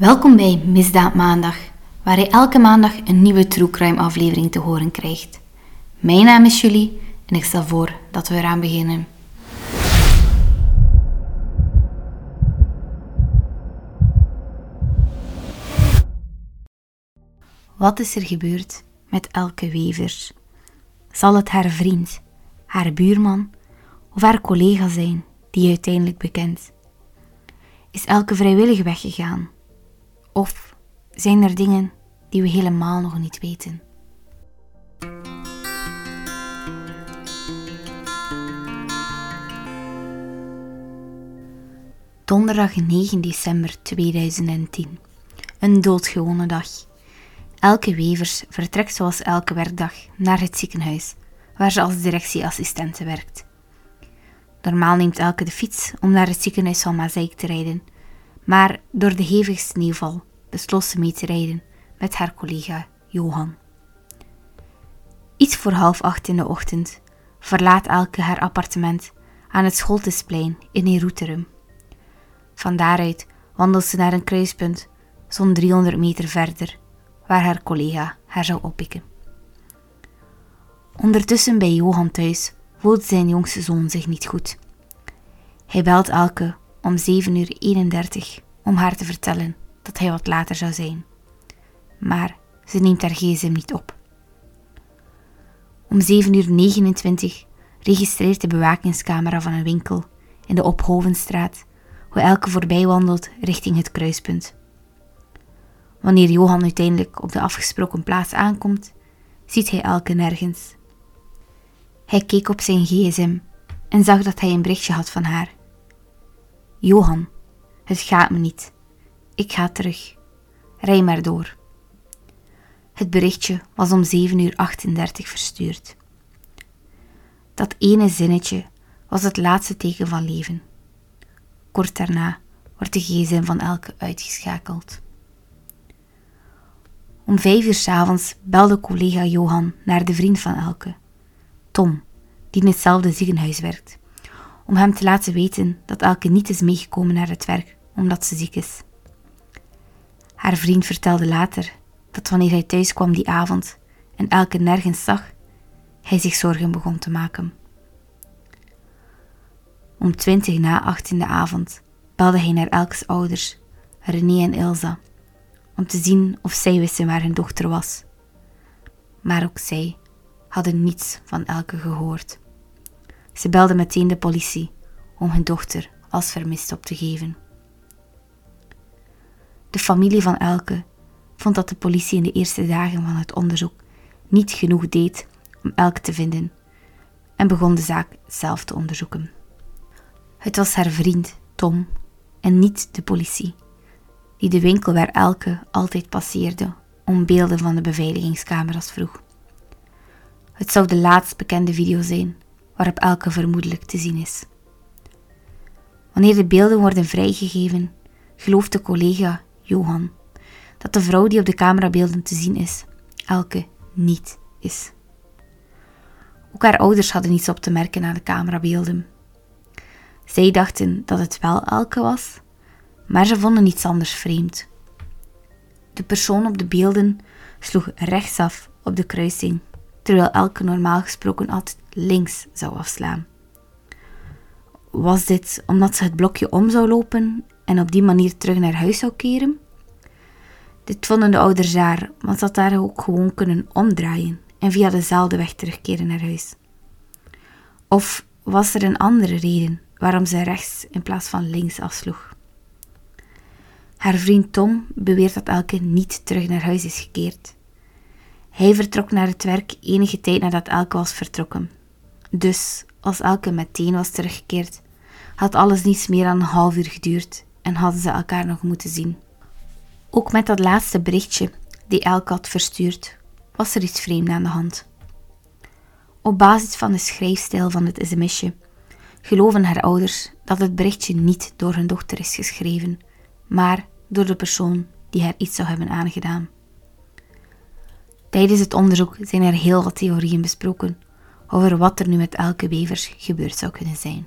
Welkom bij Misdaad Maandag, waar je elke maandag een nieuwe True Crime aflevering te horen krijgt. Mijn naam is Julie en ik stel voor dat we eraan beginnen. Wat is er gebeurd met Elke Wevers? Zal het haar vriend, haar buurman of haar collega zijn die je uiteindelijk bekent? Is Elke vrijwillig weggegaan? Of zijn er dingen die we helemaal nog niet weten? Donderdag 9 december 2010. Een doodgewone dag. Elke Wevers vertrekt zoals elke werkdag naar het ziekenhuis, waar ze als directieassistente werkt. Normaal neemt Elke de fiets om naar het ziekenhuis van Mazeik te rijden, maar door de hevige sneeuwval besloot ze mee te rijden met haar collega Johan. Iets voor half acht in de ochtend verlaat Elke haar appartement aan het Scholtesplein in Eroeterum. Van daaruit wandelt ze naar een kruispunt zo'n 300 meter verder, waar haar collega haar zou oppikken. Ondertussen bij Johan thuis voelt zijn jongste zoon zich niet goed. Hij belt Elke om 7 uur 31 om haar te vertellen dat hij wat later zou zijn. Maar ze neemt haar gsm niet op. Om 7 uur 29 registreert de bewakingscamera van een winkel in de Ophovenstraat hoe Elke voorbij wandelt richting het kruispunt. Wanneer Johan uiteindelijk op de afgesproken plaats aankomt, ziet hij Elke nergens. Hij keek op zijn gsm en zag dat hij een berichtje had van haar. Johan, het gaat me niet. Ik ga terug. Rij maar door. Het berichtje was om 7 uur 38 verstuurd. Dat ene zinnetje was het laatste teken van leven. Kort daarna wordt de gsm van Elke uitgeschakeld. Om vijf uur s'avonds belde collega Johan naar de vriend van Elke, Tom, die in hetzelfde ziekenhuis werkt om hem te laten weten dat Elke niet is meegekomen naar het werk omdat ze ziek is. Haar vriend vertelde later dat wanneer hij thuis kwam die avond en Elke nergens zag, hij zich zorgen begon te maken. Om twintig na acht in de avond belde hij naar Elkes ouders, René en Ilsa, om te zien of zij wisten waar hun dochter was. Maar ook zij hadden niets van Elke gehoord. Ze belden meteen de politie om hun dochter als vermist op te geven. De familie van Elke vond dat de politie in de eerste dagen van het onderzoek niet genoeg deed om Elke te vinden en begon de zaak zelf te onderzoeken. Het was haar vriend Tom en niet de politie die de winkel waar Elke altijd passeerde om beelden van de beveiligingscamera's vroeg. Het zou de laatst bekende video zijn waarop elke vermoedelijk te zien is. Wanneer de beelden worden vrijgegeven, gelooft de collega Johan dat de vrouw die op de camerabeelden te zien is, Elke niet is. Ook haar ouders hadden niets op te merken aan de camerabeelden. Zij dachten dat het wel Elke was, maar ze vonden niets anders vreemd. De persoon op de beelden sloeg rechtsaf op de kruising terwijl elke normaal gesproken altijd links zou afslaan. Was dit omdat ze het blokje om zou lopen en op die manier terug naar huis zou keren? Dit vonden de ouders raar, want ze had daar ook gewoon kunnen omdraaien en via dezelfde weg terugkeren naar huis. Of was er een andere reden waarom ze rechts in plaats van links afsloeg? Haar vriend Tom beweert dat Elke niet terug naar huis is gekeerd. Hij vertrok naar het werk enige tijd nadat Elke was vertrokken. Dus, als Elke meteen was teruggekeerd, had alles niets meer dan een half uur geduurd en hadden ze elkaar nog moeten zien. Ook met dat laatste berichtje die Elke had verstuurd, was er iets vreemd aan de hand. Op basis van de schrijfstijl van het sms'je geloven haar ouders dat het berichtje niet door hun dochter is geschreven, maar door de persoon die haar iets zou hebben aangedaan. Tijdens het onderzoek zijn er heel wat theorieën besproken over wat er nu met elke bevers gebeurd zou kunnen zijn.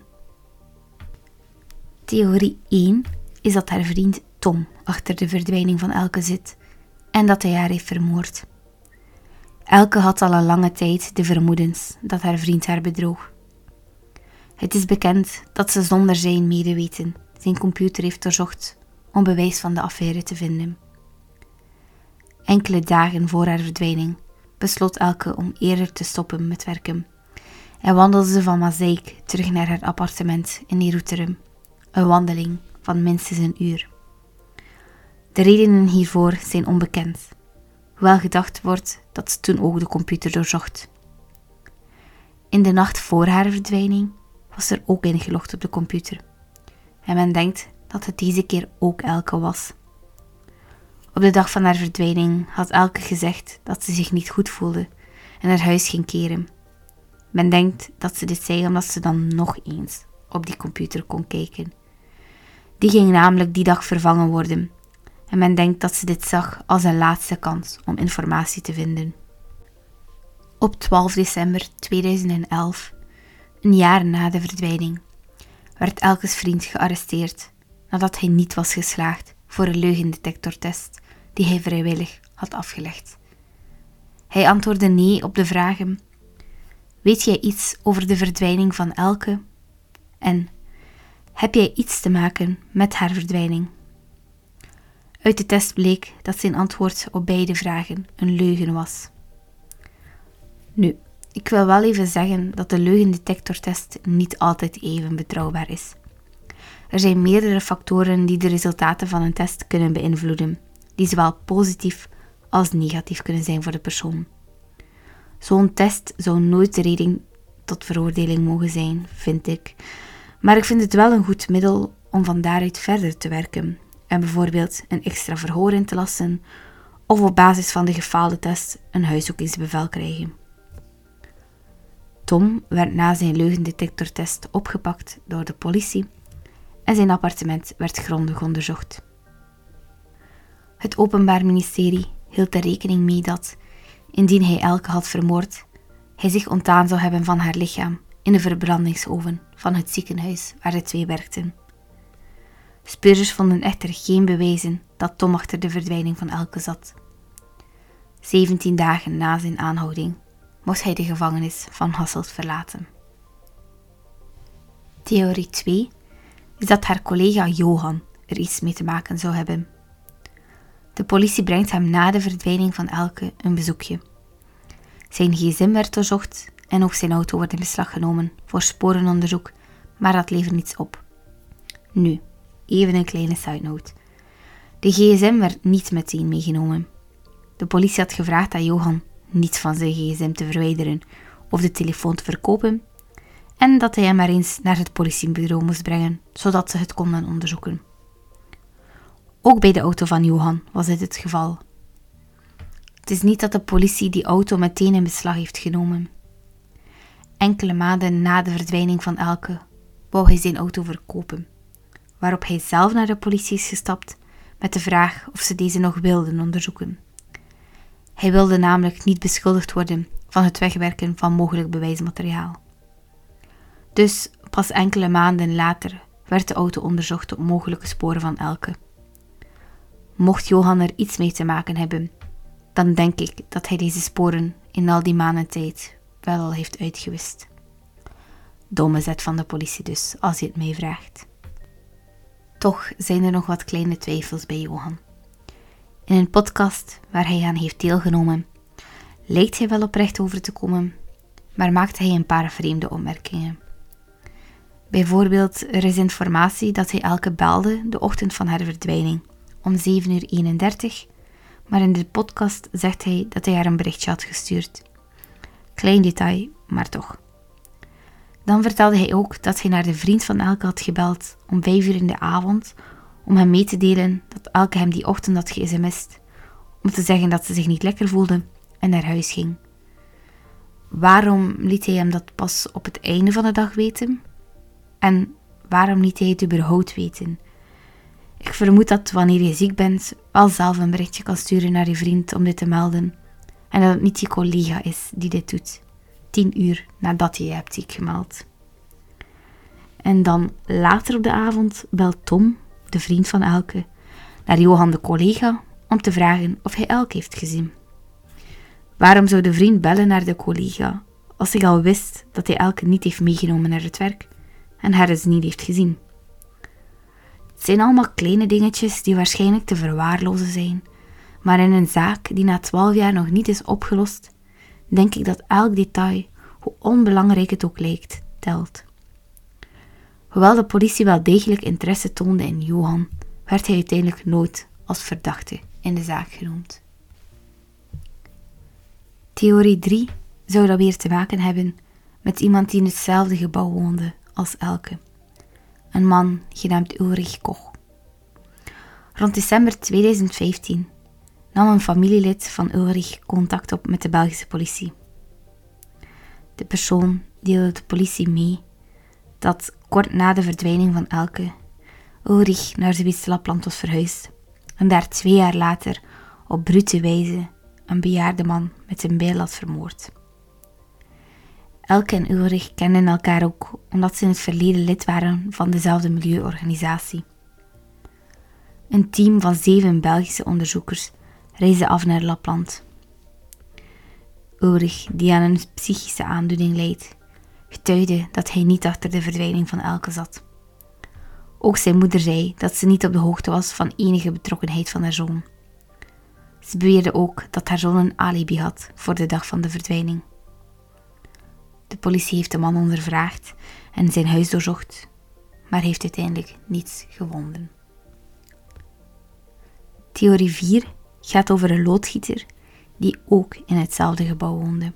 Theorie 1 is dat haar vriend Tom achter de verdwijning van Elke zit en dat hij haar heeft vermoord. Elke had al een lange tijd de vermoedens dat haar vriend haar bedroog. Het is bekend dat ze zonder zijn medeweten zijn computer heeft doorzocht om bewijs van de affaire te vinden. Enkele dagen voor haar verdwijning besloot Elke om eerder te stoppen met werken en wandelde ze van Mazeik terug naar haar appartement in Neruterum, een wandeling van minstens een uur. De redenen hiervoor zijn onbekend, hoewel gedacht wordt dat toen ook de computer doorzocht. In de nacht voor haar verdwijning was er ook ingelogd op de computer. En men denkt dat het deze keer ook Elke was. Op de dag van haar verdwijning had Elke gezegd dat ze zich niet goed voelde en naar huis ging keren. Men denkt dat ze dit zei omdat ze dan nog eens op die computer kon kijken. Die ging namelijk die dag vervangen worden en men denkt dat ze dit zag als een laatste kans om informatie te vinden. Op 12 december 2011, een jaar na de verdwijning, werd Elkes vriend gearresteerd nadat hij niet was geslaagd voor een leugendetectortest die hij vrijwillig had afgelegd. Hij antwoordde nee op de vragen: Weet jij iets over de verdwijning van Elke? En heb jij iets te maken met haar verdwijning? Uit de test bleek dat zijn antwoord op beide vragen een leugen was. Nu, ik wil wel even zeggen dat de leugendetectortest niet altijd even betrouwbaar is. Er zijn meerdere factoren die de resultaten van een test kunnen beïnvloeden, die zowel positief als negatief kunnen zijn voor de persoon. Zo'n test zou nooit de reden tot veroordeling mogen zijn, vind ik. Maar ik vind het wel een goed middel om van daaruit verder te werken en bijvoorbeeld een extra verhoor in te lassen of op basis van de gefaalde test een huiszoekingsbevel krijgen. Tom werd na zijn leugendetectortest opgepakt door de politie en zijn appartement werd grondig onderzocht. Het Openbaar Ministerie hield er rekening mee dat, indien hij Elke had vermoord, hij zich ontdaan zou hebben van haar lichaam in de verbrandingsoven van het ziekenhuis waar de twee werkten. Speurders vonden echter geen bewijzen dat Tom achter de verdwijning van Elke zat. 17 dagen na zijn aanhouding moest hij de gevangenis van Hasselt verlaten. Theorie 2 is dat haar collega Johan er iets mee te maken zou hebben. De politie brengt hem na de verdwijning van Elke een bezoekje. Zijn gsm werd doorzocht en ook zijn auto wordt in beslag genomen voor sporenonderzoek, maar dat levert niets op. Nu, even een kleine side note. De gsm werd niet meteen meegenomen. De politie had gevraagd aan Johan niets van zijn gsm te verwijderen of de telefoon te verkopen en dat hij hem maar eens naar het politiebureau moest brengen, zodat ze het konden onderzoeken. Ook bij de auto van Johan was dit het geval. Het is niet dat de politie die auto meteen in beslag heeft genomen. Enkele maanden na de verdwijning van Elke wou hij zijn auto verkopen, waarop hij zelf naar de politie is gestapt met de vraag of ze deze nog wilden onderzoeken. Hij wilde namelijk niet beschuldigd worden van het wegwerken van mogelijk bewijsmateriaal. Dus pas enkele maanden later werd de auto onderzocht op mogelijke sporen van Elke. Mocht Johan er iets mee te maken hebben, dan denk ik dat hij deze sporen in al die maanden tijd wel al heeft uitgewist. Domme zet van de politie dus, als je het mij vraagt. Toch zijn er nog wat kleine twijfels bij Johan. In een podcast waar hij aan heeft deelgenomen, lijkt hij wel oprecht over te komen, maar maakt hij een paar vreemde opmerkingen. Bijvoorbeeld, er is informatie dat hij elke belde de ochtend van haar verdwijning, om 7 uur 31, maar in de podcast zegt hij dat hij haar een berichtje had gestuurd. Klein detail, maar toch. Dan vertelde hij ook dat hij naar de vriend van Elke had gebeld om 5 uur in de avond om hem mee te delen dat Elke hem die ochtend had ge-sms'd, om te zeggen dat ze zich niet lekker voelde en naar huis ging. Waarom liet hij hem dat pas op het einde van de dag weten? En waarom liet hij het überhaupt weten? Ik vermoed dat wanneer je ziek bent, wel zelf een berichtje kan sturen naar je vriend om dit te melden. En dat het niet je collega is die dit doet, tien uur nadat je je hebt ziek gemeld. En dan later op de avond belt Tom, de vriend van Elke, naar Johan de collega om te vragen of hij Elke heeft gezien. Waarom zou de vriend bellen naar de collega als hij al wist dat hij Elke niet heeft meegenomen naar het werk en haar dus niet heeft gezien? Het zijn allemaal kleine dingetjes die waarschijnlijk te verwaarlozen zijn, maar in een zaak die na twaalf jaar nog niet is opgelost, denk ik dat elk detail, hoe onbelangrijk het ook lijkt, telt. Hoewel de politie wel degelijk interesse toonde in Johan, werd hij uiteindelijk nooit als verdachte in de zaak genoemd. Theorie 3 zou dat weer te maken hebben met iemand die in hetzelfde gebouw woonde als Elke. Een man genaamd Ulrich Koch. Rond december 2015 nam een familielid van Ulrich contact op met de Belgische politie. De persoon deelde de politie mee dat kort na de verdwijning van Elke Ulrich naar Zwitserland was verhuisd en daar twee jaar later op brute wijze een bejaarde man met een bijl had vermoord. Elke en Ulrich kenden elkaar ook omdat ze in het verleden lid waren van dezelfde milieuorganisatie. Een team van zeven Belgische onderzoekers reisde af naar Lapland. Ulrich, die aan een psychische aandoening leed, getuigde dat hij niet achter de verdwijning van Elke zat. Ook zijn moeder zei dat ze niet op de hoogte was van enige betrokkenheid van haar zoon. Ze beweerde ook dat haar zoon een alibi had voor de dag van de verdwijning. De politie heeft de man ondervraagd en zijn huis doorzocht, maar heeft uiteindelijk niets gevonden. Theorie 4 gaat over een loodgieter die ook in hetzelfde gebouw woonde.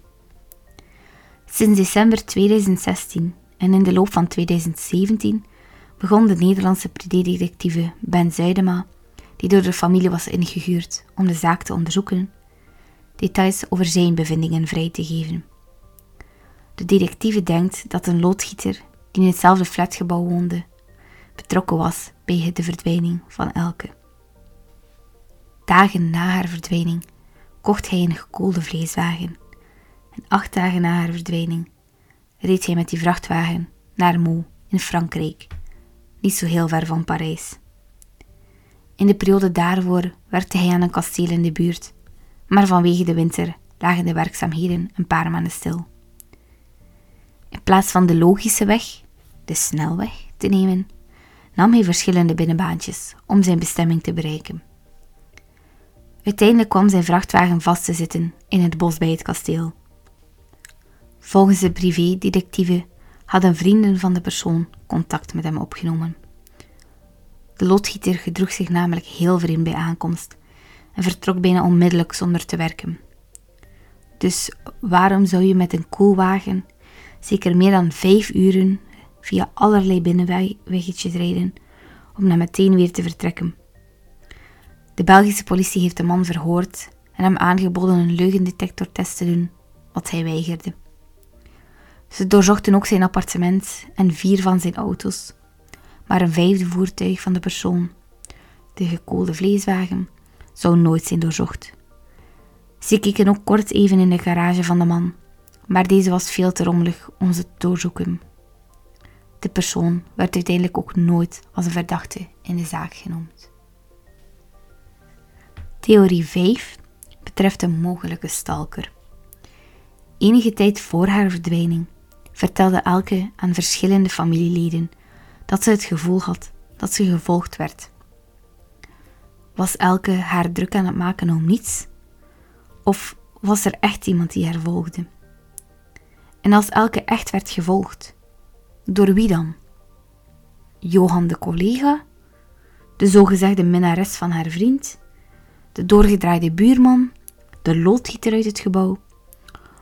Sinds december 2016 en in de loop van 2017 begon de Nederlandse predetectieve Ben Zuidema, die door de familie was ingehuurd om de zaak te onderzoeken, details over zijn bevindingen vrij te geven. De detectieve denkt dat een loodgieter die in hetzelfde flatgebouw woonde, betrokken was bij de verdwijning van Elke. Dagen na haar verdwijning kocht hij een gekoelde vleeswagen. En acht dagen na haar verdwijning reed hij met die vrachtwagen naar Meaux in Frankrijk, niet zo heel ver van Parijs. In de periode daarvoor werkte hij aan een kasteel in de buurt, maar vanwege de winter lagen de werkzaamheden een paar maanden stil. In plaats van de logische weg, de snelweg, te nemen, nam hij verschillende binnenbaantjes om zijn bestemming te bereiken. Uiteindelijk kwam zijn vrachtwagen vast te zitten in het bos bij het kasteel. Volgens de privédetectieve hadden vrienden van de persoon contact met hem opgenomen. De loodgieter gedroeg zich namelijk heel vreemd bij aankomst en vertrok bijna onmiddellijk zonder te werken. Dus waarom zou je met een koelwagen zeker meer dan vijf uren via allerlei binnenweggetjes rijden om dan meteen weer te vertrekken? De Belgische politie heeft de man verhoord en hem aangeboden een leugendetectortest te doen, wat hij weigerde. Ze doorzochten ook zijn appartement en vier van zijn auto's, maar een vijfde voertuig van de persoon, de gekoelde vleeswagen, zou nooit zijn doorzocht. Ze keken ook kort even in de garage van de man, maar deze was veel te rommelig om ze te doorzoeken. De persoon werd uiteindelijk ook nooit als een verdachte in de zaak genoemd. Theorie 5 betreft een mogelijke stalker. Enige tijd voor haar verdwijning vertelde Elke aan verschillende familieleden dat ze het gevoel had dat ze gevolgd werd. Was Elke haar druk aan het maken om niets? Of was er echt iemand die haar volgde? En als Elke echt werd gevolgd, door wie dan? Johan de collega? De zogezegde minnares van haar vriend? De doorgedraaide buurman, de loodgieter uit het gebouw,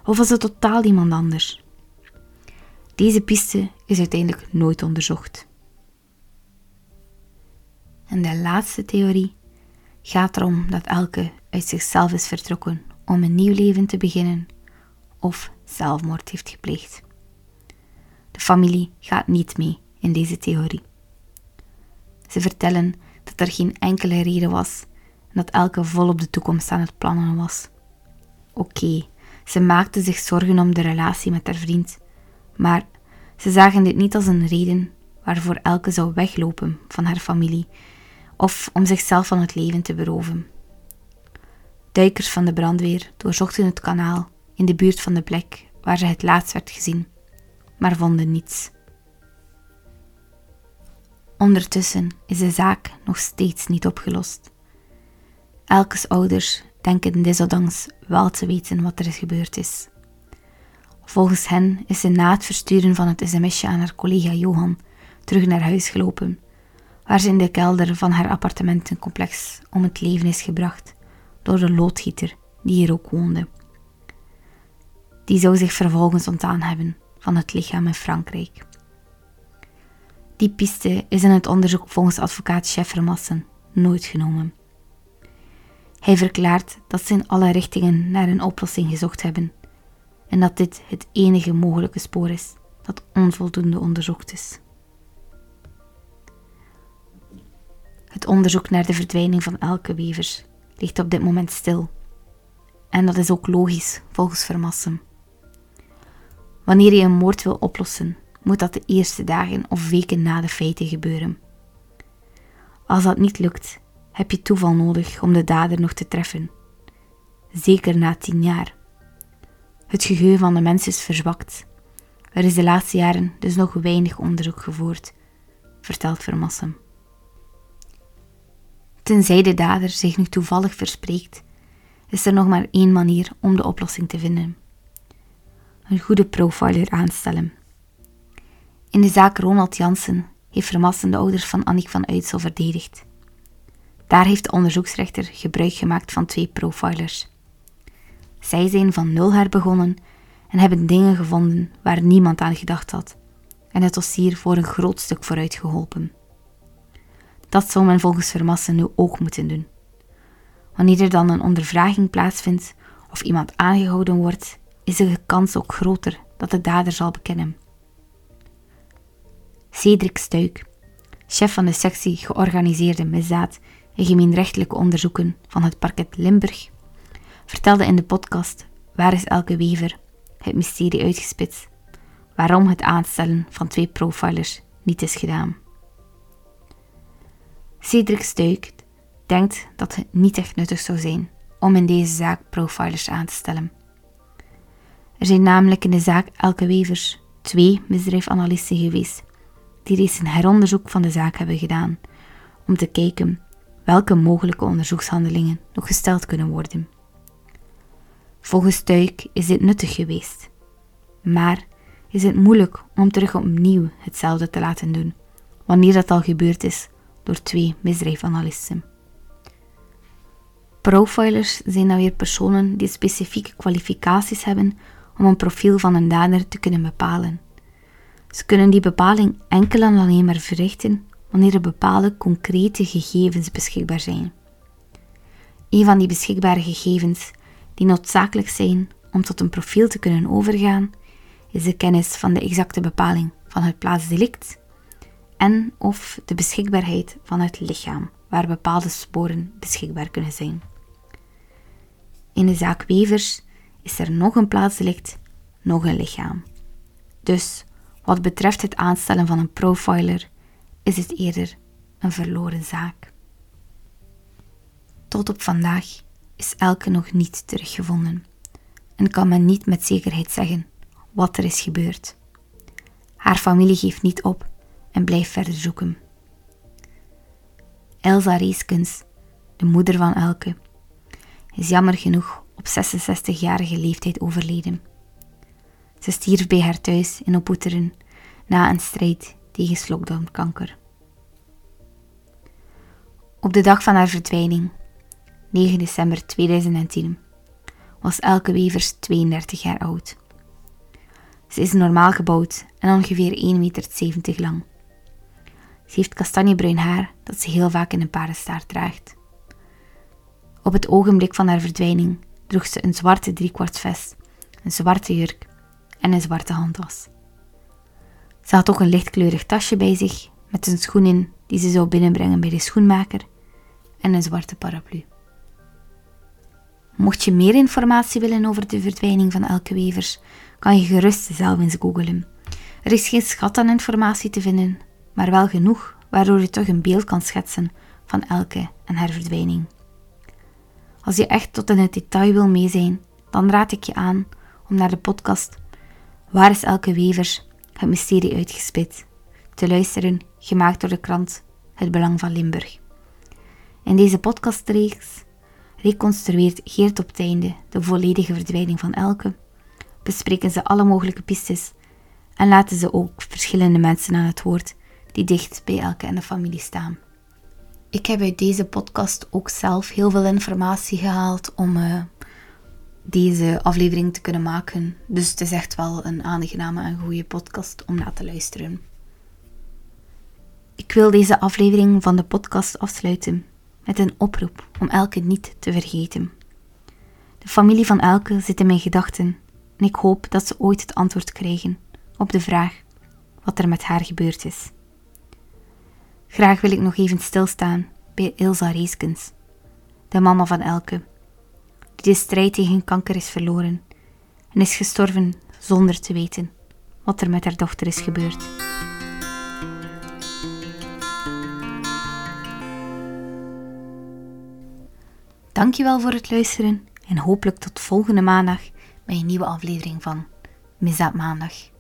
of was het totaal iemand anders? Deze piste is uiteindelijk nooit onderzocht. En de laatste theorie gaat erom dat elke uit zichzelf is vertrokken om een nieuw leven te beginnen of zelfmoord heeft gepleegd. De familie gaat niet mee in deze theorie. Ze vertellen dat er geen enkele reden was dat elke vol op de toekomst aan het plannen was. Oké, ze maakte zich zorgen om de relatie met haar vriend, maar ze zagen dit niet als een reden waarvoor elke zou weglopen van haar familie of om zichzelf van het leven te beroven. Duikers van de brandweer doorzochten het kanaal in de buurt van de plek waar ze het laatst werd gezien, maar vonden niets. Ondertussen is de zaak nog steeds niet opgelost. Elkes ouders denken desondanks wel te weten wat er gebeurd is. Volgens hen is ze na het versturen van het sms'je aan haar collega Johan terug naar huis gelopen, waar ze in de kelder van haar appartementencomplex om het leven is gebracht door de loodgieter die hier ook woonde. Die zou zich vervolgens ontdaan hebben van het lichaam in Frankrijk. Die piste is in het onderzoek volgens advocaat Chef Vermassen nooit genomen. Hij verklaart dat ze in alle richtingen naar een oplossing gezocht hebben en dat dit het enige mogelijke spoor is dat onvoldoende onderzocht is. Het onderzoek naar de verdwijning van elke wever ligt op dit moment stil. En dat is ook logisch, volgens Vermassen. Wanneer je een moord wil oplossen, moet dat de eerste dagen of weken na de feiten gebeuren. Als dat niet lukt, heb je toeval nodig om de dader nog te treffen. Zeker na tien jaar. Het geheugen van de mens is verzwakt. Er is de laatste jaren dus nog weinig onderzoek gevoerd, vertelt Vermassen. Tenzij de dader zich nu toevallig verspreekt, is er nog maar één manier om de oplossing te vinden: een goede profiler aanstellen. In de zaak Ronald Jansen heeft Vermassen de ouders van Annick van Uitsel verdedigd. Daar heeft de onderzoeksrechter gebruik gemaakt van twee profilers. Zij zijn van nul her begonnen en hebben dingen gevonden waar niemand aan gedacht had, en het dossier voor een groot stuk vooruit geholpen. Dat zou men volgens Vermassen nu ook moeten doen. Wanneer er dan een ondervraging plaatsvindt of iemand aangehouden wordt, is de kans ook groter dat de dader zal bekennen. Cedric Stuik, chef van de sectie Georganiseerde Misdaad en Gemeenrechtelijke Onderzoeken van het parket Limburg, vertelde in de podcast Waar is elke wever? het mysterie uitgespitst, waarom het aanstellen van twee profilers niet is gedaan. Cedric Stuik denkt dat het niet echt nuttig zou zijn om in deze zaak profilers aan te stellen. Er zijn namelijk in de zaak Elke Wevers twee misdrijfanalisten geweest die reeds een heronderzoek van de zaak hebben gedaan om te kijken welke mogelijke onderzoekshandelingen nog gesteld kunnen worden. Volgens Stuik is dit nuttig geweest, maar is het moeilijk om terug opnieuw hetzelfde te laten doen, wanneer dat al gebeurd is door twee misdrijfanalisten. Profilers zijn dan weer personen die specifieke kwalificaties hebben om een profiel van een dader te kunnen bepalen. Ze kunnen die bepaling enkel en alleen maar verrichten wanneer er bepaalde concrete gegevens beschikbaar zijn. Een van die beschikbare gegevens die noodzakelijk zijn om tot een profiel te kunnen overgaan, is de kennis van de exacte bepaling van het plaatsdelict en of de beschikbaarheid van het lichaam waar bepaalde sporen beschikbaar kunnen zijn. In de zaak Wevers is er nog een plaatsdelict, nog een lichaam. Dus wat betreft het aanstellen van een profiler is het eerder een verloren zaak. Tot op vandaag is Elke nog niet teruggevonden en kan men niet met zekerheid zeggen wat er is gebeurd. Haar familie geeft niet op en blijft verder zoeken. Elsa Reeskens, de moeder van Elke, is jammer genoeg op 66-jarige leeftijd overleden. Ze stierf bij haar thuis in Opoeteren na een strijd tegen slokdarmkanker. Op de dag van haar verdwijning, 9 december 2010, was Elke Wevers 32 jaar oud. Ze is normaal gebouwd en ongeveer 1,70 meter lang. Ze heeft kastanjebruin haar dat ze heel vaak in een paardenstaart draagt. Op het ogenblik van haar verdwijning droeg ze een zwarte driekwartsvest, een zwarte jurk en een zwarte handtas. Ze had ook een lichtkleurig tasje bij zich met een schoen in die ze zou binnenbrengen bij de schoenmaker en een zwarte paraplu. Mocht je meer informatie willen over de verdwijning van Elke Wevers, kan je gerust zelf eens googelen. Er is geen schat aan informatie te vinden, maar wel genoeg waardoor je toch een beeld kan schetsen van Elke en haar verdwijning. Als je echt tot in het detail wil mee zijn, dan raad ik je aan om naar de podcast Waar is Elke Wevers? Het mysterie uitgespit te luisteren, gemaakt door de krant Het Belang van Limburg. In deze podcastreeks reconstrueert Geert op het einde de volledige verdwijning van Elke, bespreken ze alle mogelijke pistes en laten ze ook verschillende mensen aan het woord die dicht bij Elke en de familie staan. Ik heb uit deze podcast ook zelf heel veel informatie gehaald om uh, deze aflevering te kunnen maken. Dus het is echt wel een aangename en goede podcast om naar te luisteren. Ik wil deze aflevering van de podcast afsluiten met een oproep om Elke niet te vergeten. De familie van Elke zit in mijn gedachten en ik hoop dat ze ooit het antwoord krijgen op de vraag wat er met haar gebeurd is. Graag wil ik nog even stilstaan bij Ilsa Reeskens, de mama van Elke, die de strijd tegen kanker is verloren en is gestorven zonder te weten wat er met haar dochter is gebeurd. Dankjewel voor het luisteren en hopelijk tot volgende maandag bij een nieuwe aflevering van Misdaad Maandag.